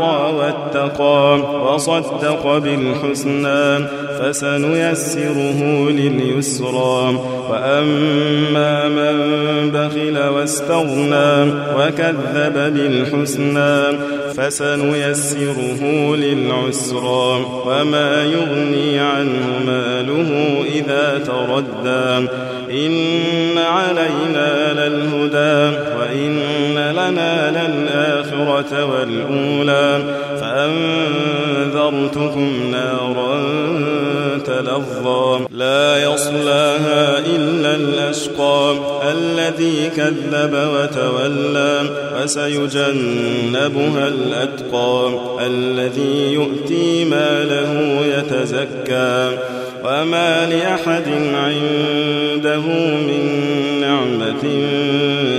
أعطى واتقى وصدق بالحسنى فسنيسره لليسرى وأما من بخل واستغنى وكذب بالحسنى فسنيسره للعسرى وما يغني عنه ماله إذا تردى إن علينا للآخرة والأولى فأنذرتكم نارا تلظى. لا يصلاها إلا الأشقى الذي كذب وتولى وسيجنبها الأتقى الذي يؤتي ماله يتزكى. وما لأحد عنده من نعمة